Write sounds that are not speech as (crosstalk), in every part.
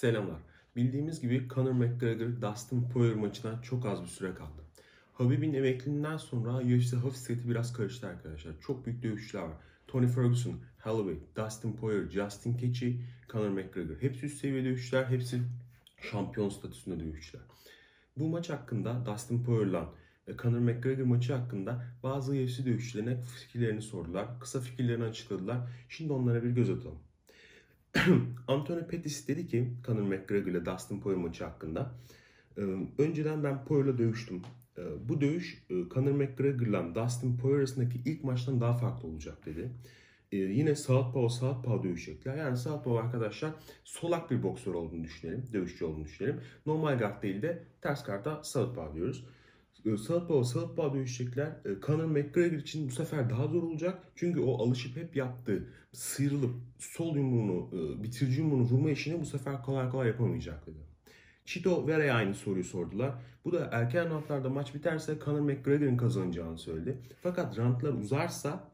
Selamlar. Bildiğimiz gibi Conor McGregor Dustin Poirier maçına çok az bir süre kaldı. Habib'in emekliliğinden sonra UFC hafif seti biraz karıştı arkadaşlar. Çok büyük dövüşçüler var. Tony Ferguson, Holloway, Dustin Poirier, Justin Gaethje, Conor McGregor. Hepsi üst seviye dövüşçüler, hepsi şampiyon statüsünde dövüşçüler. Bu maç hakkında Dustin Poirier'la ve Conor McGregor maçı hakkında bazı UFC dövüşçülerine fikirlerini sordular. Kısa fikirlerini açıkladılar. Şimdi onlara bir göz atalım. (clears throat) Anthony Pettis dedi ki Conor McGregor ile Dustin Poirier maçı hakkında. "Ee, Önceden ben Poirier'la dövüştüm. Ee, Bu dövüş e, Conor McGregor ile Dustin Poirier arasındaki ilk maçtan daha farklı olacak dedi. Yine Southpaw Southpaw dövüşecekler. Yani Southpaw arkadaşlar solak bir boksör olduğunu düşünelim. Dövüşçü olduğunu düşünelim. Normal guard değil de ters guard'a Southpaw diyoruz. Ee, Southpaw Southpaw dövüşecekler. Ee, Conor McGregor için bu sefer daha zor olacak. Çünkü o alışıp hep yaptığı sıyrılıp sol yumruğunu, e, bitirici yumruğunu vurma işini bu sefer kolay kolay yapamayacak dedi. Chito Vera'ya aynı soruyu sordular. Bu da erken roundlarda maç biterse Conor McGregor'ın kazanacağını söyledi. Fakat roundlar uzarsa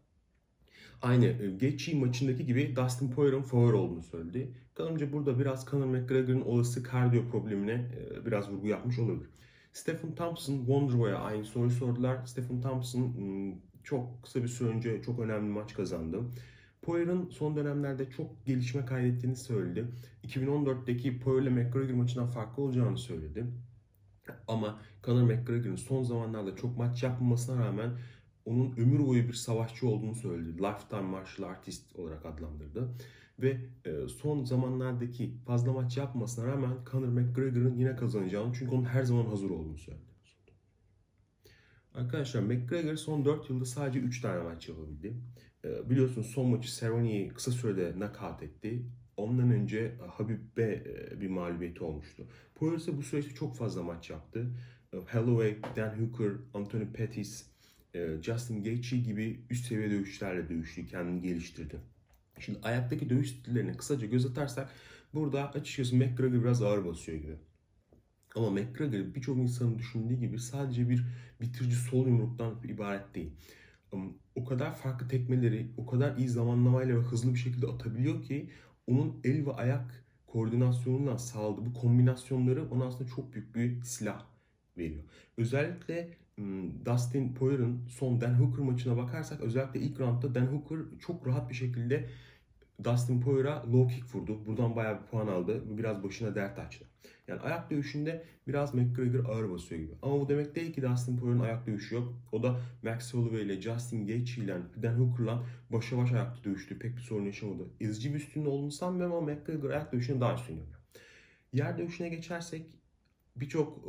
aynı e, Gaethje maçındaki gibi Dustin Poirier'ın favori olduğunu söyledi. Kanımca burada biraz Conor McGregor'ın olası kardiyo problemine e, biraz vurgu yapmış olabilir. Stephen Thompson, Wonderboy'a aynı soruyu sordular. Stephen Thompson hmm, çok kısa bir süre önce çok önemli maç kazandı. Poirier'ın son dönemlerde çok gelişme kaydettiğini söyledi. 2014'teki Poirier McGregor maçından farklı olacağını söyledi. Ama Conor McGregor'ın son zamanlarda çok maç yapmamasına rağmen onun ömür boyu bir savaşçı olduğunu söyledi. Lifetime Martial Artist olarak adlandırdı. Ve e, son zamanlardaki fazla maç yapmasına rağmen Conor McGregor'ın yine kazanacağını çünkü onun her zaman hazır olduğunu söyledi. Arkadaşlar McGregor son 4 yılda sadece 3 tane maç yapabildi. E, biliyorsunuz son maçı Cerrone'yi kısa sürede knockout etti. Ondan önce e, Habib'e bir mağlubiyeti olmuştu. Poirier ise bu süreçte çok fazla maç yaptı. Holloway, Dan Hooker, Anthony Pettis, Justin Gaethje gibi üst seviye dövüşçülerle dövüştü, kendini geliştirdi. Şimdi ayaktaki dövüş stillerine kısaca göz atarsak burada açıkçası McGregor biraz ağır basıyor gibi. Ama McGregor birçok insanın düşündüğü gibi sadece bir bitirici sol yumruktan ibaret değil. O kadar farklı tekmeleri, o kadar iyi zamanlamayla ve hızlı bir şekilde atabiliyor ki onun el ve ayak koordinasyonundan sağladığı bu kombinasyonları ona aslında çok büyük bir silah veriyor. Özellikle Dustin Poirier'ın son Dan Hooker maçına bakarsak özellikle ilk roundda Dan Hooker çok rahat bir şekilde Dustin Poirier'a low kick vurdu. Buradan bayağı bir puan aldı biraz başına dert açtı. Yani ayak dövüşünde biraz McGregor ağır basıyor gibi. Ama bu demek değil ki Dustin Poirier'ın ayak dövüşü yok. O da Max Holloway ile Justin Gaethje ile Dan Hooker'la başa baş ayakta dövüştü. Pek bir sorun yaşamadı. Ezici bir üstünlüğü olduğunu sanmıyorum ama McGregor ayak dövüşünde daha üstün yapıyor. Yer dövüşüne geçersek birçok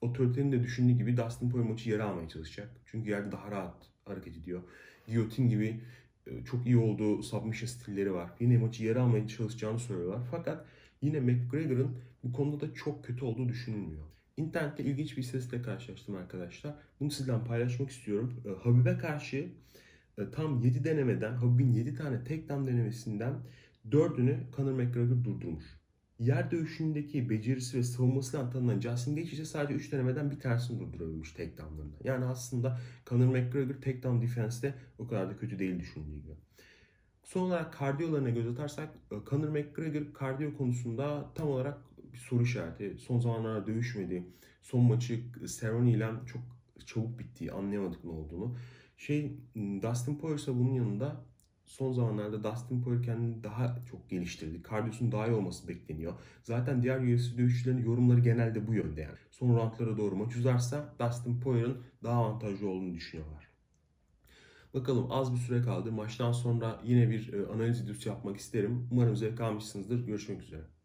otoritenin de düşündüğü gibi Dustin Poirier maçı yere almaya çalışacak. Çünkü yerde daha rahat hareket ediyor. Giyotin gibi e, çok iyi olduğu submission stilleri var. Yine maçı yere almaya çalışacağını söylüyorlar. Fakat yine McGregor'ın bu konuda da çok kötü olduğu düşünülmüyor. İnternette ilginç bir istatistikle karşılaştım arkadaşlar. Bunu sizden paylaşmak istiyorum. E, Habib'e karşı e, tam 7 denemeden, Habib'in 7 tane takedown denemesinden 4'ünü Conor McGregor durdurmuş. Yer dövüşündeki becerisi ve savunmasıyla tanınan Justin Gaethje ise sadece 3 denemeden bir tanesini durdurabilmiş takedownlarında. Yani aslında Conor McGregor takedown defense'de o kadar da kötü değil düşündüğü gibi. Son olarak kardiyolarına göz atarsak e, Conor McGregor kardiyo konusunda tam olarak bir soru işareti. Son zamanlarda dövüşmedi. Son maçı Cerrone ile çok çabuk bittiği anlayamadık ne olduğunu. Şey Dustin Poirier bunun yanında son zamanlarda Dustin Poirier kendini daha çok geliştirdi. Kardiyosunun daha iyi olması bekleniyor. Zaten diğer UFC dövüşçülerin yorumları genelde bu yönde yani. Son roundlara doğru maç uzarsa Dustin Poirier'ın daha avantajlı olduğunu düşünüyorlar. Bakalım az bir süre kaldı. Maçtan sonra yine bir e, analiz videosu yapmak isterim. Umarım zevk almışsınızdır. Görüşmek üzere.